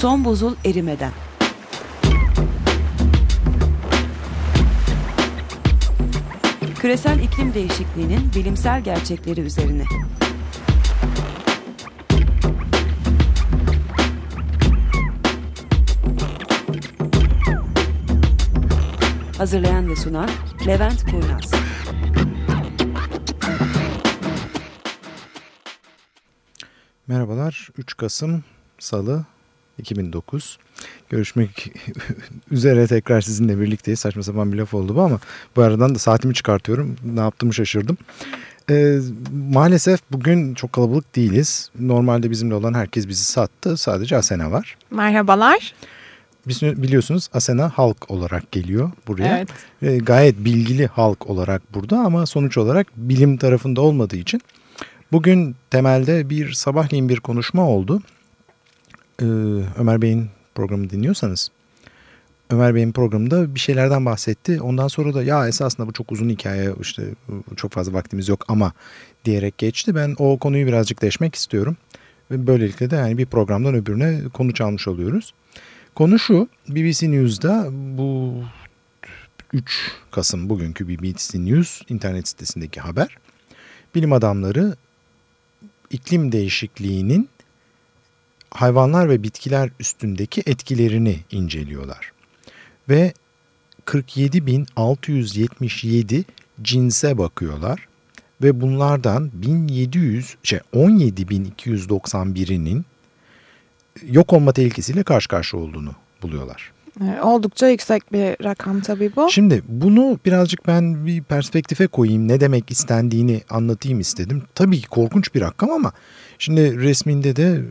Son buzul erimeden. Küresel iklim değişikliğinin bilimsel gerçekleri üzerine. Hazırlayan ve sunan Levent Kurnaz. Merhabalar. 3 Kasım Salı 2009. Görüşmek üzere tekrar sizinle birlikteyiz. Saçma sapan bir laf oldu bu ama bu aradan da saatimi çıkartıyorum. Ne yaptığımı şaşırdım. Ee, maalesef bugün çok kalabalık değiliz. Normalde bizimle olan herkes bizi sattı. Sadece Asena var. Merhabalar. Biz biliyorsunuz Asena halk olarak geliyor buraya. Evet. Ee, gayet bilgili halk olarak burada ama sonuç olarak bilim tarafında olmadığı için bugün temelde bir sabahleyin bir konuşma oldu. Ee, Ömer Bey'in programını dinliyorsanız Ömer Bey'in programında bir şeylerden bahsetti. Ondan sonra da ya esasında bu çok uzun hikaye işte çok fazla vaktimiz yok ama diyerek geçti. Ben o konuyu birazcık deşmek istiyorum. Ve böylelikle de yani bir programdan öbürüne konu çalmış oluyoruz. Konu şu BBC News'da bu 3 Kasım bugünkü BBC News internet sitesindeki haber. Bilim adamları iklim değişikliğinin hayvanlar ve bitkiler üstündeki etkilerini inceliyorlar. Ve 47.677 cinse bakıyorlar ve bunlardan 1700 şey 17.291'inin yok olma tehlikesiyle karşı karşıya olduğunu buluyorlar. Oldukça yüksek bir rakam tabii bu. Şimdi bunu birazcık ben bir perspektife koyayım. Ne demek istendiğini anlatayım istedim. Tabii ki korkunç bir rakam ama şimdi resminde de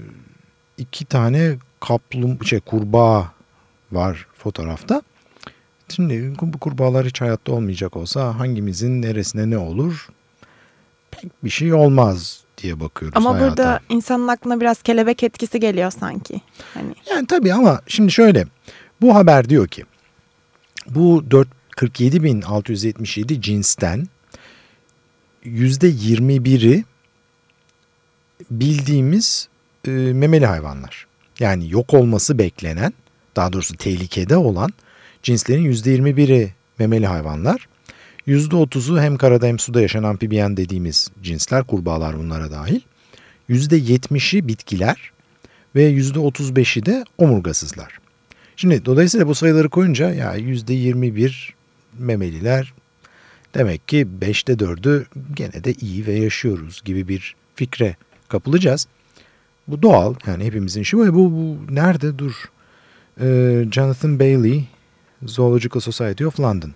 iki tane kaplum şey kurbağa var fotoğrafta. Şimdi bu kurbağalar hiç hayatta olmayacak olsa hangimizin neresine ne olur? Pek bir şey olmaz diye bakıyoruz Ama hayata. burada insanın aklına biraz kelebek etkisi geliyor sanki. Hani Yani tabii ama şimdi şöyle bu haber diyor ki bu 47.677 cinsten %21'i bildiğimiz e, memeli hayvanlar. Yani yok olması beklenen daha doğrusu tehlikede olan cinslerin %21'i memeli hayvanlar. %30'u hem karada hem suda yaşayan amfibiyen dediğimiz cinsler, kurbağalar bunlara dahil. %70'i bitkiler ve %35'i de omurgasızlar. Şimdi dolayısıyla bu sayıları koyunca ya %21 memeliler demek ki 5'te 4'ü gene de iyi ve yaşıyoruz gibi bir fikre kapılacağız. Bu doğal yani hepimizin işi bu. Bu, bu nerede dur? Ee, Jonathan Bailey, Zoological Society of London.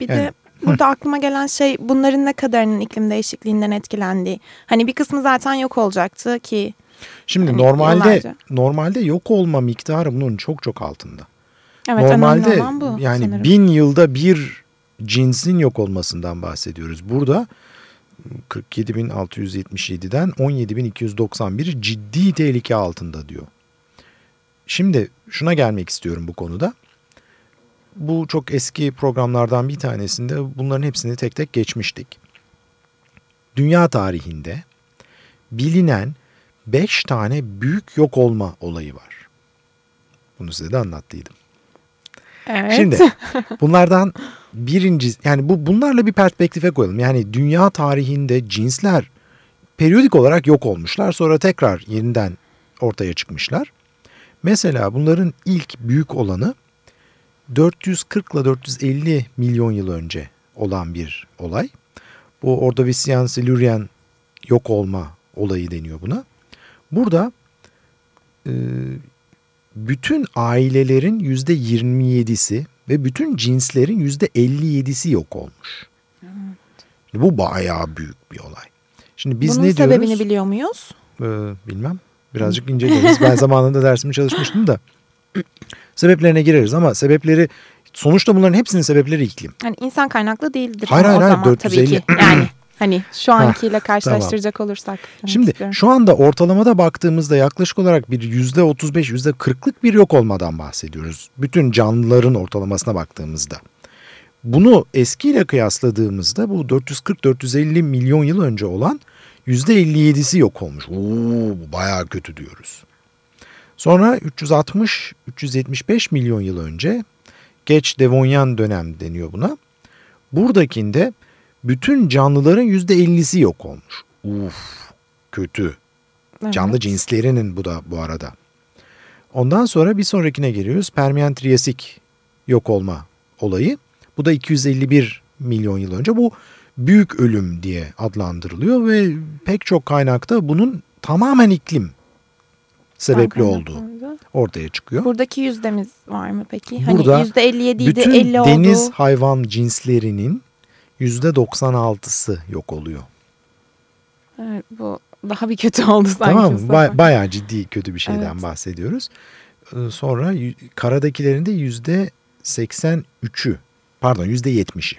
bir Yani- de burada aklıma gelen şey bunların ne kadarının iklim değişikliğinden etkilendiği. Hani bir kısmı zaten yok olacaktı ki Şimdi Hani normalde yıllarca. normalde yok olma miktarı bunun çok çok altında. evet Normalde bu yani sanırım. bin yılda bir cinsin yok olmasından bahsediyoruz. Burada 47.677'den 17.291 ciddi tehlike altında diyor. Şimdi şuna gelmek istiyorum bu konuda. Bu çok eski programlardan bir tanesinde bunların hepsini tek tek geçmiştik. Dünya tarihinde bilinen 5 tane büyük yok olma olayı var. Bunu size de anlattıydım. Evet. Şimdi bunlardan birinci yani bu bunlarla bir perspektife koyalım. Yani dünya tarihinde cinsler periyodik olarak yok olmuşlar. Sonra tekrar yeniden ortaya çıkmışlar. Mesela bunların ilk büyük olanı 440 ile 450 milyon yıl önce olan bir olay. Bu Ordovician Silurian yok olma olayı deniyor buna. Burada e, bütün ailelerin yüzde 27'si ve bütün cinslerin yüzde 57'si yok olmuş. Bu bayağı büyük bir olay. Şimdi biz Bunun ne diyoruz? sebebini biliyor muyuz? Ee, bilmem. Birazcık inceleriz. ben zamanında dersimi çalışmıştım da. Sebeplerine gireriz ama sebepleri sonuçta bunların hepsinin sebepleri iklim. Hani insan kaynaklı değildir. Hayır, hayır, hayır, zaman tabii 450. ki. Yani hani şu ankiyle karşılaştıracak olursak. demek Şimdi istiyorum. şu anda ortalamada baktığımızda yaklaşık olarak bir yüzde 35 yüzde 40'lık bir yok olmadan bahsediyoruz. Bütün canlıların ortalamasına baktığımızda. Bunu eskiyle kıyasladığımızda bu 440-450 milyon yıl önce olan %57'si yok olmuş. Oo, bu bayağı kötü diyoruz. Sonra 360-375 milyon yıl önce geç Devonyan dönem deniyor buna. Buradakinde bütün canlıların %50'si yok olmuş. Uf kötü. Evet. Canlı cinslerinin bu da bu arada. Ondan sonra bir sonrakine geliyoruz. Permiyen Triyasik yok olma olayı. Bu da 251 milyon yıl önce. Bu büyük ölüm diye adlandırılıyor ve pek çok kaynakta bunun tamamen iklim sebepli olduğu ortaya çıkıyor. Buradaki yüzdemiz var mı peki? Burada hani yüzde 57 idi Bütün 50 deniz oldu. hayvan cinslerinin %96'sı yok oluyor. Evet, bu daha bir kötü oldu sanki. Tamam mı? Ba- bayağı ciddi kötü bir şeyden Evet. bahsediyoruz. Ee, Sonra karadakilerin de yüzde 83'ü pardon yüzde 70'i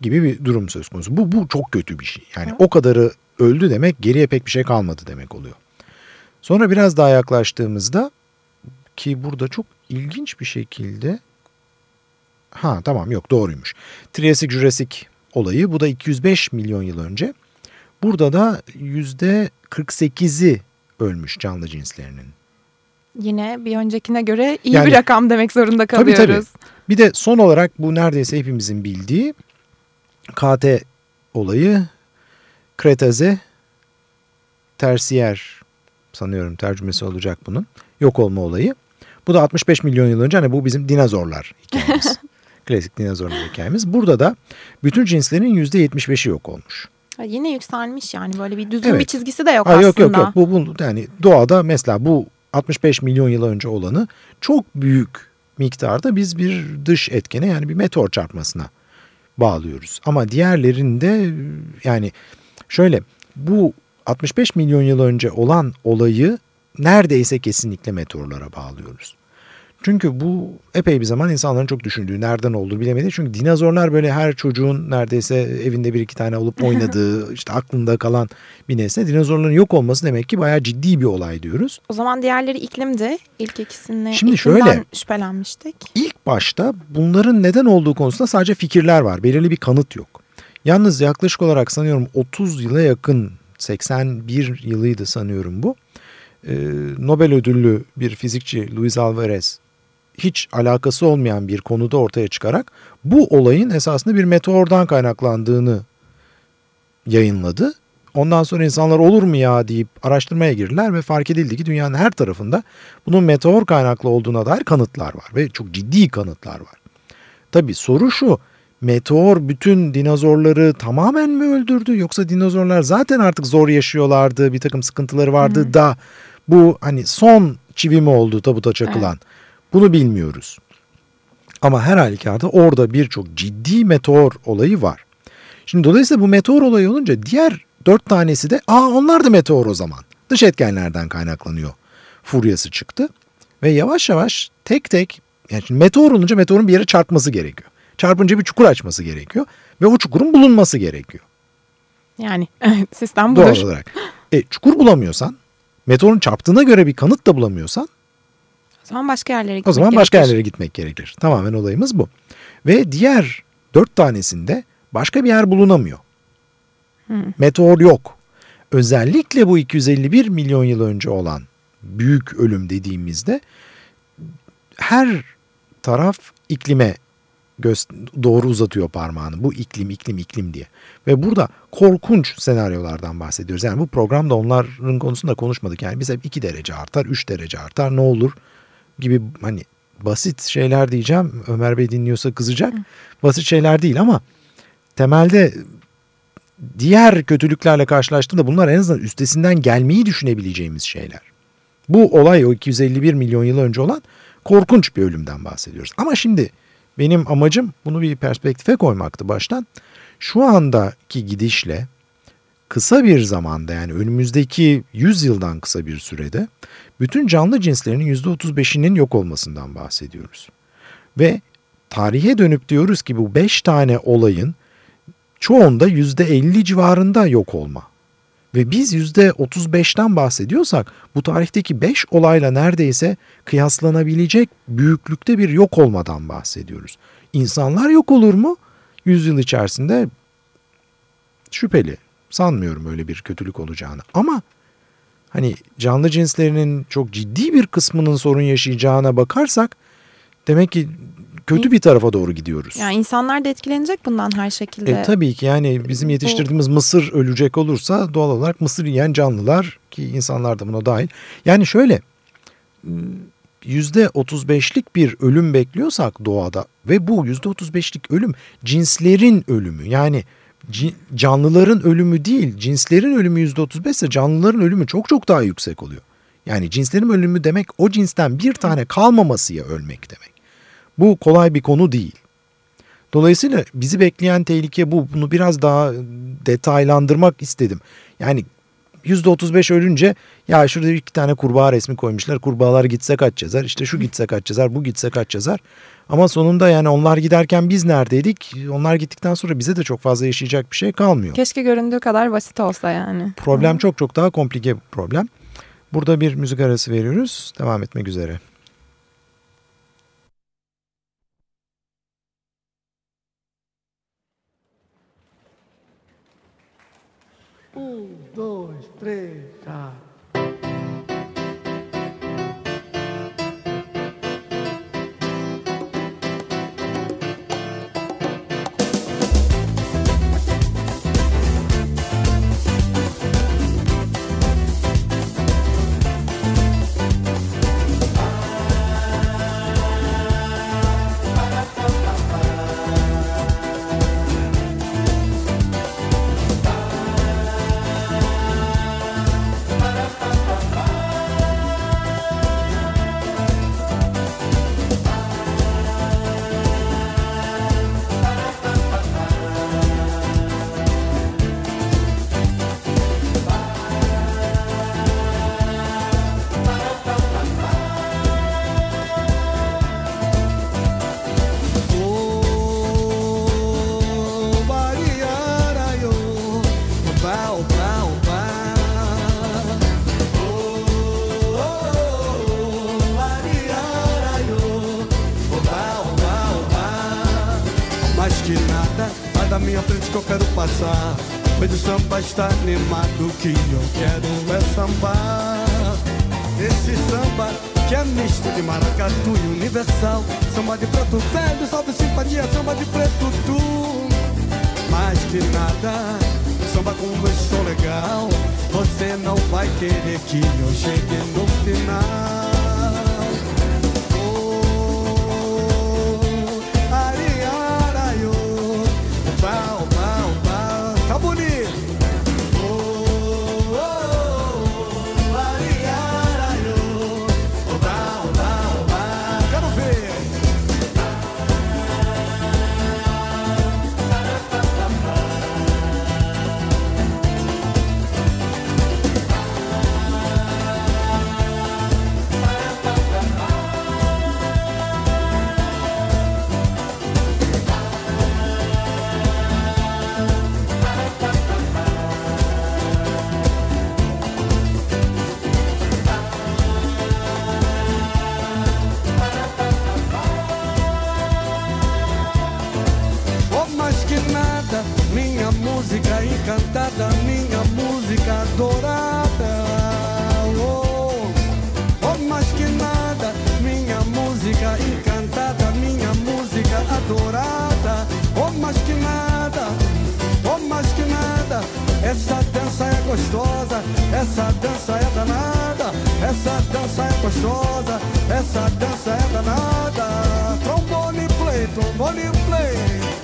gibi bir durum söz konusu. Bu, bu çok kötü bir şey. Yani o kadarı öldü demek geriye pek bir şey kalmadı demek oluyor. Sonra biraz daha yaklaştığımızda ki burada çok ilginç bir şekilde ha tamam yok doğruymuş. Triassic Jurassic olayı bu da 205 milyon yıl önce. Burada da yüzde 48'i ölmüş canlı cinslerinin. Yine bir öncekine göre iyi Yani- bir rakam demek zorunda Tabii, kalıyoruz. tabii. Bir de son olarak bu neredeyse hepimizin bildiği KT olayı Kretaze tersiyer sanıyorum tercümesi olacak bunun. Yok olma olayı. Bu da 65 milyon yıl önce hani bu bizim dinozorlar hikayemiz. Klasik dinozorlar hikayemiz. Burada da bütün cinslerin %75'i yok olmuş. Yine yükselmiş yani böyle bir düzgün Evet. bir çizgisi de yok Ha, aslında. yok yok yok bu, bu yani doğada mesela bu 65 milyon yıl önce olanı çok büyük miktarda biz bir dış etkene yani bir meteor çarpmasına bağlıyoruz. Ama diğerlerinde yani şöyle bu 65 milyon yıl önce olan olayı neredeyse kesinlikle meteorlara bağlıyoruz. Çünkü bu epey bir zaman insanların çok düşündüğü, nereden olduğunu bilemediği. Çünkü dinozorlar böyle her çocuğun neredeyse evinde bir iki tane olup oynadığı, işte aklında kalan bir nesne. Dinozorların yok olması demek ki bayağı ciddi bir olay diyoruz. O zaman diğerleri iklimdi. İlk ikisini Şimdi şöyle. şüphelenmiştik. İlk başta bunların neden olduğu konusunda sadece fikirler var. Belirli bir kanıt yok. Yalnız yaklaşık olarak sanıyorum 30 yıla yakın 81 yılıydı sanıyorum bu. Nobel ödüllü bir fizikçi Luis Alvarez hiç alakası olmayan bir konuda ortaya çıkarak bu olayın esasında bir meteordan kaynaklandığını yayınladı. Ondan sonra insanlar olur mu ya deyip araştırmaya girdiler ve fark edildi ki dünyanın her tarafında bunun meteor kaynaklı olduğuna dair kanıtlar var ve çok ciddi kanıtlar var. Tabi soru şu meteor bütün dinozorları tamamen mi öldürdü yoksa dinozorlar zaten artık zor yaşıyorlardı bir takım sıkıntıları vardı da bu hani son çivi mi oldu tabuta çakılan bunu bilmiyoruz. Ama her halükarda orada birçok ciddi meteor olayı var. Şimdi dolayısıyla bu meteor olayı olunca diğer dört tanesi de aa onlar da meteor o zaman. Dış etkenlerden kaynaklanıyor. Furyası çıktı. Ve yavaş yavaş tek tek yani şimdi meteor olunca meteorun bir yere çarpması gerekiyor. Çarpınca bir çukur açması gerekiyor. Ve o çukurun bulunması gerekiyor. Yani sistem budur. Doğal olarak. E, çukur bulamıyorsan, meteorun çarptığına göre bir kanıt da bulamıyorsan zaman başka yerlere gitmek o zaman başka gerekir. yerlere gitmek gerekir. Tamamen olayımız bu. Ve diğer dört tanesinde başka bir yer bulunamıyor. Meteor yok. Özellikle bu 251 milyon yıl önce olan büyük ölüm dediğimizde her taraf iklime doğru uzatıyor parmağını. Bu iklim, iklim, iklim diye. Ve burada korkunç senaryolardan bahsediyoruz. Yani bu programda onların konusunda konuşmadık. Yani biz hep 2 derece artar, 3 derece artar ne olur gibi hani basit şeyler diyeceğim. Ömer Bey dinliyorsa kızacak. Basit şeyler değil ama temelde diğer kötülüklerle karşılaştığında bunlar en azından üstesinden gelmeyi düşünebileceğimiz şeyler. Bu olay o 251 milyon yıl önce olan korkunç bir ölümden bahsediyoruz. Ama şimdi benim amacım bunu bir perspektife koymaktı baştan. Şu andaki gidişle kısa bir zamanda yani önümüzdeki 100 yıldan kısa bir sürede bütün canlı cinslerinin %35'inin yok olmasından bahsediyoruz. Ve tarihe dönüp diyoruz ki bu 5 tane olayın çoğunda %50 civarında yok olma. Ve biz %35'ten bahsediyorsak bu tarihteki 5 olayla neredeyse kıyaslanabilecek büyüklükte bir yok olmadan bahsediyoruz. İnsanlar yok olur mu? 100 yıl içerisinde şüpheli. Sanmıyorum öyle bir kötülük olacağını. Ama hani canlı cinslerinin çok ciddi bir kısmının sorun yaşayacağına bakarsak demek ki kötü bir tarafa doğru gidiyoruz. Yani insanlar da etkilenecek bundan her şekilde. E, tabii ki yani bizim yetiştirdiğimiz mısır ölecek olursa doğal olarak mısır yiyen canlılar ki insanlar da buna dahil. Yani şöyle yüzde 35'lik bir ölüm bekliyorsak doğada ve bu yüzde 35'lik ölüm cinslerin ölümü yani canlıların ölümü değil cinslerin ölümü yüzde 35 ise canlıların ölümü çok çok daha yüksek oluyor. Yani cinslerin ölümü demek o cinsten bir tane kalmamasıya ölmek demek. Bu kolay bir konu değil. Dolayısıyla bizi bekleyen tehlike bu. Bunu biraz daha detaylandırmak istedim. Yani %35 ölünce ya şurada iki tane kurbağa resmi koymuşlar. Kurbağalar gitse kaç yazar? İşte şu gitse kaç yazar? Bu gitse kaç yazar? Ama sonunda yani onlar giderken biz neredeydik? Onlar gittikten sonra bize de çok fazla yaşayacak bir şey kalmıyor. Keşke göründüğü kadar basit olsa yani. Problem çok çok daha komplike bir problem. Burada bir müzik arası veriyoruz. Devam etmek üzere. Um, dois, três, já. está animado que eu quero é sambar. Esse samba que é misto de maracatu e universal. Samba de preto velho, salve simpatia, samba de preto tu. Mais que nada, samba com um som legal. Você não vai querer que eu chegue no final. Minha música encantada, minha música adorada. Oh, oh mais que nada, minha música encantada, minha música adorada. Oh, mais que nada, oh, mais que nada. Essa dança é gostosa, essa dança é danada, essa dança é gostosa, essa dança é danada. Trombone play, trombone play.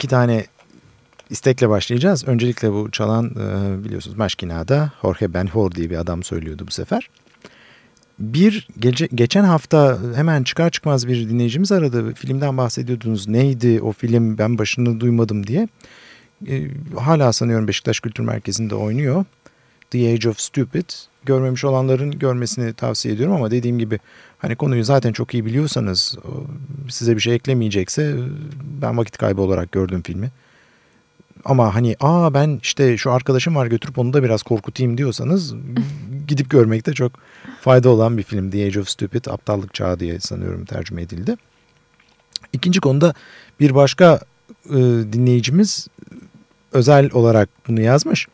İki tane istekle başlayacağız. Öncelikle bu çalan e, biliyorsunuz Maşkina'da Jorge Benhor diye bir adam söylüyordu bu sefer. Bir gece, geçen hafta hemen çıkar çıkmaz bir dinleyicimiz aradı. Filmden bahsediyordunuz. Neydi o film ben başını duymadım diye. E, hala sanıyorum Beşiktaş Kültür Merkezi'nde oynuyor. The Age of Stupid. Görmemiş olanların görmesini tavsiye ediyorum ama dediğim gibi hani konuyu zaten çok iyi biliyorsanız size bir şey eklemeyecekse ben vakit kaybı olarak gördüm filmi. Ama hani aa ben işte şu arkadaşım var götürüp onu da biraz korkutayım diyorsanız gidip görmekte çok fayda olan bir film. The Age of Stupid aptallık çağı diye sanıyorum tercüme edildi. İkinci konuda bir başka e, dinleyicimiz özel olarak bunu yazmış.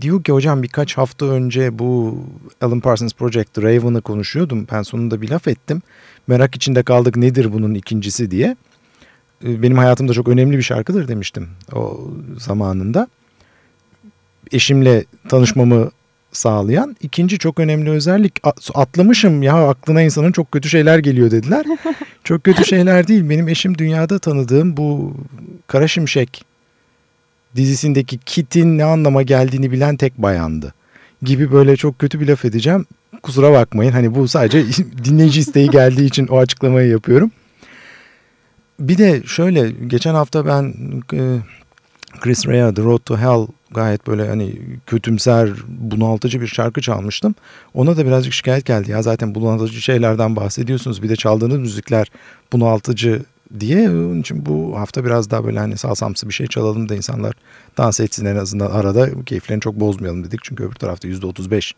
Diyor ki hocam birkaç hafta önce bu Alan Parsons Project Raven'ı konuşuyordum. Ben sonunda bir laf ettim. Merak içinde kaldık nedir bunun ikincisi diye. E, Benim hayatımda çok önemli bir şarkıdır demiştim o zamanında. Eşimle tanışmamı sağlayan ikinci çok önemli özellik atlamışım ya aklına insanın çok kötü şeyler geliyor dediler. çok kötü şeyler değil benim eşim dünyada tanıdığım bu Kara Şimşek dizisindeki Kit'in ne anlama geldiğini bilen tek bayandı gibi böyle çok kötü bir laf edeceğim. Kusura bakmayın hani bu sadece dinleyici isteği geldiği için o açıklamayı yapıyorum. Bir de şöyle geçen hafta ben e, Chris Rea The Road to Hell gayet böyle hani kötümser bunaltıcı bir şarkı çalmıştım. Ona da birazcık şikayet geldi ya zaten bunaltıcı şeylerden bahsediyorsunuz bir de çaldığınız müzikler bunaltıcı diye. Onun için bu hafta biraz daha böyle hani salsamsı bir şey çalalım da insanlar dans etsin en azından arada keyiflerini çok bozmayalım dedik. Çünkü öbür tarafta %35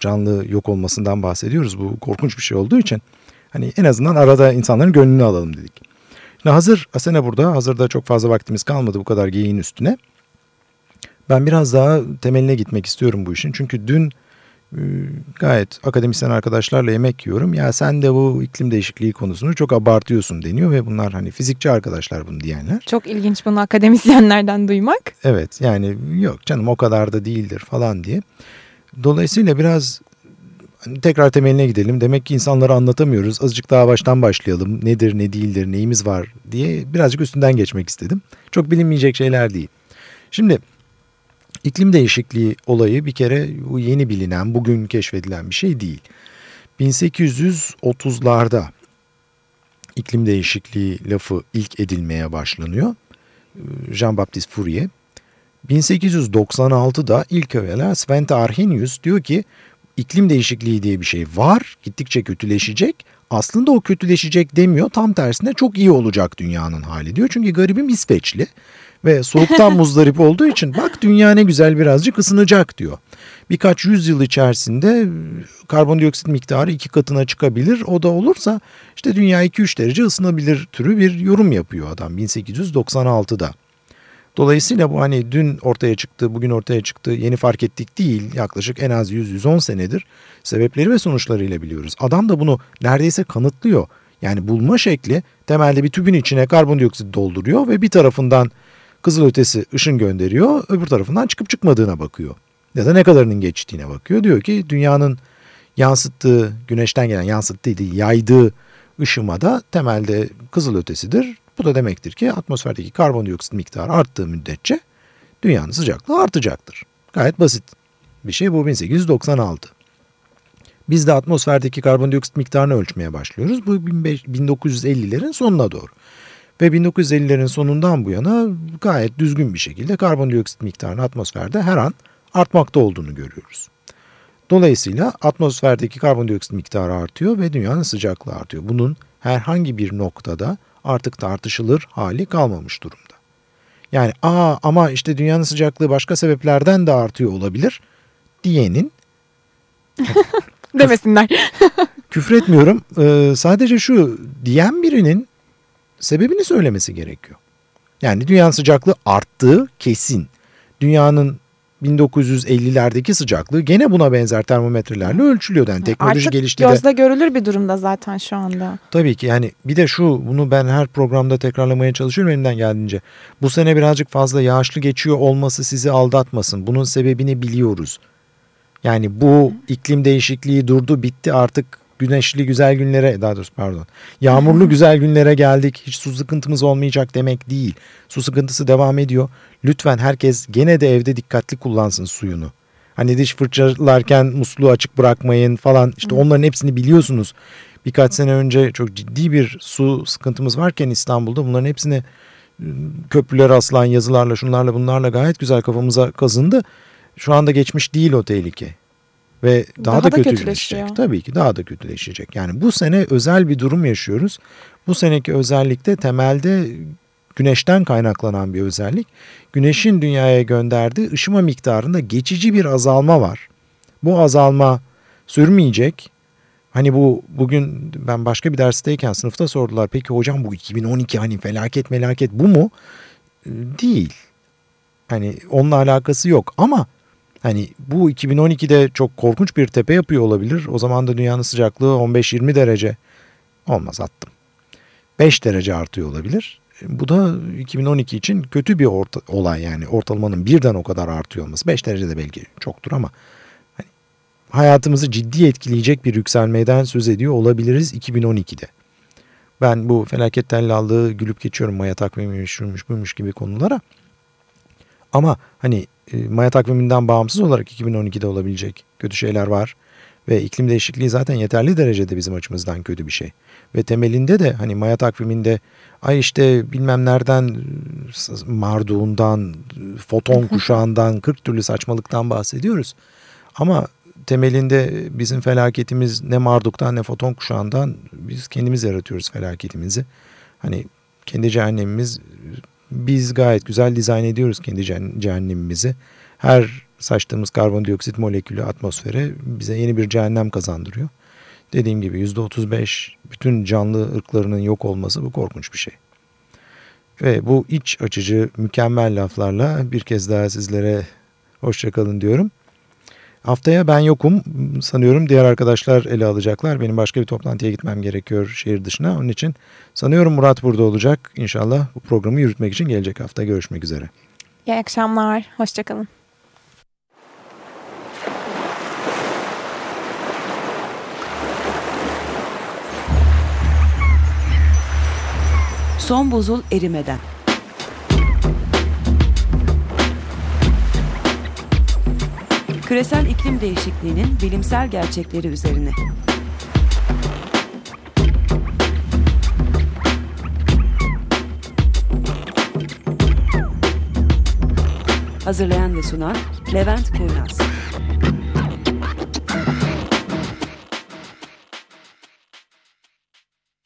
canlı yok olmasından bahsediyoruz. Bu korkunç bir şey olduğu için hani en azından arada insanların gönlünü alalım dedik. Şimdi hazır Asena burada. Hazırda çok fazla vaktimiz kalmadı bu kadar geyiğin üstüne. Ben biraz daha temeline gitmek istiyorum bu işin. Çünkü dün gayet akademisyen arkadaşlarla yemek yiyorum. Ya sen de bu iklim değişikliği konusunu çok abartıyorsun deniyor ve bunlar hani fizikçi arkadaşlar bunu diyenler. Çok ilginç bunu akademisyenlerden duymak. Evet yani yok canım o kadar da değildir falan diye. Dolayısıyla biraz hani tekrar temeline gidelim. Demek ki insanlara anlatamıyoruz. Azıcık daha baştan başlayalım. Nedir, ne değildir, neyimiz var diye birazcık üstünden geçmek istedim. Çok bilinmeyecek şeyler değil. Şimdi iklim değişikliği olayı bir kere bu yeni bilinen, bugün keşfedilen bir şey değil. 1830'larda iklim değişikliği lafı ilk edilmeye başlanıyor. Jean-Baptiste Fourier. 1896'da ilk evvela Svante Arrhenius diyor ki iklim değişikliği diye bir şey var. Gittikçe kötüleşecek. Aslında o kötüleşecek demiyor. Tam tersine çok iyi olacak dünyanın hali diyor. Çünkü garibim İsveçli ve soğuktan muzdarip olduğu için bak dünya ne güzel birazcık ısınacak diyor. Birkaç yüzyıl içerisinde karbondioksit miktarı iki katına çıkabilir. O da olursa işte dünya 2-3 derece ısınabilir türü bir yorum yapıyor adam 1896'da. Dolayısıyla bu hani dün ortaya çıktı, bugün ortaya çıktı, yeni fark ettik değil. Yaklaşık en az 100-110 senedir sebepleri ve sonuçlarıyla biliyoruz. Adam da bunu neredeyse kanıtlıyor. Yani bulma şekli temelde bir tübün içine karbondioksit dolduruyor ve bir tarafından kızılötesi ışın gönderiyor, öbür tarafından çıkıp çıkmadığına bakıyor. Ya da ne kadarının geçtiğine bakıyor. Diyor ki dünyanın yansıttığı, güneşten gelen yansıttığı yaydığı ışımada temelde kızılötesidir. Bu da demektir ki atmosferdeki karbondioksit miktarı arttığı müddetçe dünyanın sıcaklığı artacaktır. Gayet basit bir şey bu 1896. Biz de atmosferdeki karbondioksit miktarını ölçmeye başlıyoruz. Bu 1950'lerin sonuna doğru. Ve 1950'lerin sonundan bu yana gayet düzgün bir şekilde karbondioksit miktarının atmosferde her an artmakta olduğunu görüyoruz. Dolayısıyla atmosferdeki karbondioksit miktarı artıyor ve dünyanın sıcaklığı artıyor. Bunun herhangi bir noktada artık tartışılır hali kalmamış durumda. Yani aa ama işte dünyanın sıcaklığı başka sebeplerden de artıyor olabilir diyenin Demesinler. küfretmiyorum. Ee, sadece şu diyen birinin sebebini söylemesi gerekiyor. Yani dünyanın sıcaklığı arttığı kesin. Dünyanın 1950'lerdeki sıcaklığı gene buna benzer termometrelerle ölçülüyordu. Yani teknoloji Artık gelişti de gözle görülür bir durumda zaten şu anda. Tabii ki yani bir de şu bunu ben her programda tekrarlamaya çalışıyorum elimden geldiğince. Bu sene birazcık fazla yağışlı geçiyor olması sizi aldatmasın. Bunun sebebini biliyoruz. Yani bu iklim değişikliği durdu bitti artık güneşli güzel günlere daha doğrusu pardon yağmurlu güzel günlere geldik hiç su sıkıntımız olmayacak demek değil. Su sıkıntısı devam ediyor. Lütfen herkes gene de evde dikkatli kullansın suyunu. Hani diş fırçalarken musluğu açık bırakmayın falan işte onların hepsini biliyorsunuz. Birkaç sene önce çok ciddi bir su sıkıntımız varken İstanbul'da bunların hepsini ıı, köprülere asılan yazılarla şunlarla bunlarla gayet güzel kafamıza kazındı. Şu anda geçmiş değil o tehlike. Ve daha, Daha da, da kötüleşecek. Tabii ki daha da kötüleşecek. Yani bu sene özel bir durum yaşıyoruz. Bu seneki özellikle temelde güneşten kaynaklanan bir özellik. Güneşin dünyaya gönderdiği ışıma miktarında geçici bir azalma var. Bu azalma sürmeyecek. Hani bu bugün ben başka bir dersteyken sınıfta sordular. Peki hocam bu 2012 hani felaket melaket bu mu? Ee, Değil. Hani onunla alakası yok ama hani bu 2012'de çok korkunç bir tepe yapıyor olabilir. O zaman da dünyanın sıcaklığı 15-20 derece olmaz attım. 5 derece artıyor olabilir. Bu da 2012 için kötü bir orta, olay yani ortalamanın birden o kadar artıyor olması. 5 derece de belki çoktur ama hani hayatımızı ciddi etkileyecek bir yükselmeden söz ediyor olabiliriz 2012'de. Ben bu felaket tellallığı gülüp geçiyorum maya takvimiymiş şuymuş buymuş gibi konulara. Ama hani e, maya takviminden bağımsız olarak 2012'de olabilecek kötü şeyler var. Ve iklim değişikliği zaten yeterli derecede bizim açımızdan kötü bir şey. Ve temelinde de hani maya takviminde ay işte bilmem nereden marduğundan, foton kuşağından 40 türlü saçmalıktan bahsediyoruz. Ama temelinde bizim felaketimiz ne marduktan ne foton kuşağından biz kendimiz yaratıyoruz felaketimizi. Hani kendi cehennemimiz biz gayet güzel dizayn ediyoruz kendi cehennemimizi. Her saçtığımız karbondioksit molekülü atmosfere bize yeni bir cehennem kazandırıyor. Dediğim gibi %35 bütün canlı ırklarının yok olması bu korkunç bir şey. Ve bu iç açıcı mükemmel laflarla bir kez daha sizlere hoşçakalın diyorum. Haftaya ben yokum sanıyorum diğer arkadaşlar ele alacaklar. Benim başka bir toplantıya gitmem gerekiyor şehir dışına. Onun için sanıyorum Murat burada olacak. İnşallah bu programı yürütmek için gelecek hafta görüşmek üzere. İyi akşamlar. Hoşçakalın. Son buzul erimeden. Küresel iklim değişikliğinin bilimsel gerçekleri üzerine. Hazırlayan ve sunan Levent Kurnaz.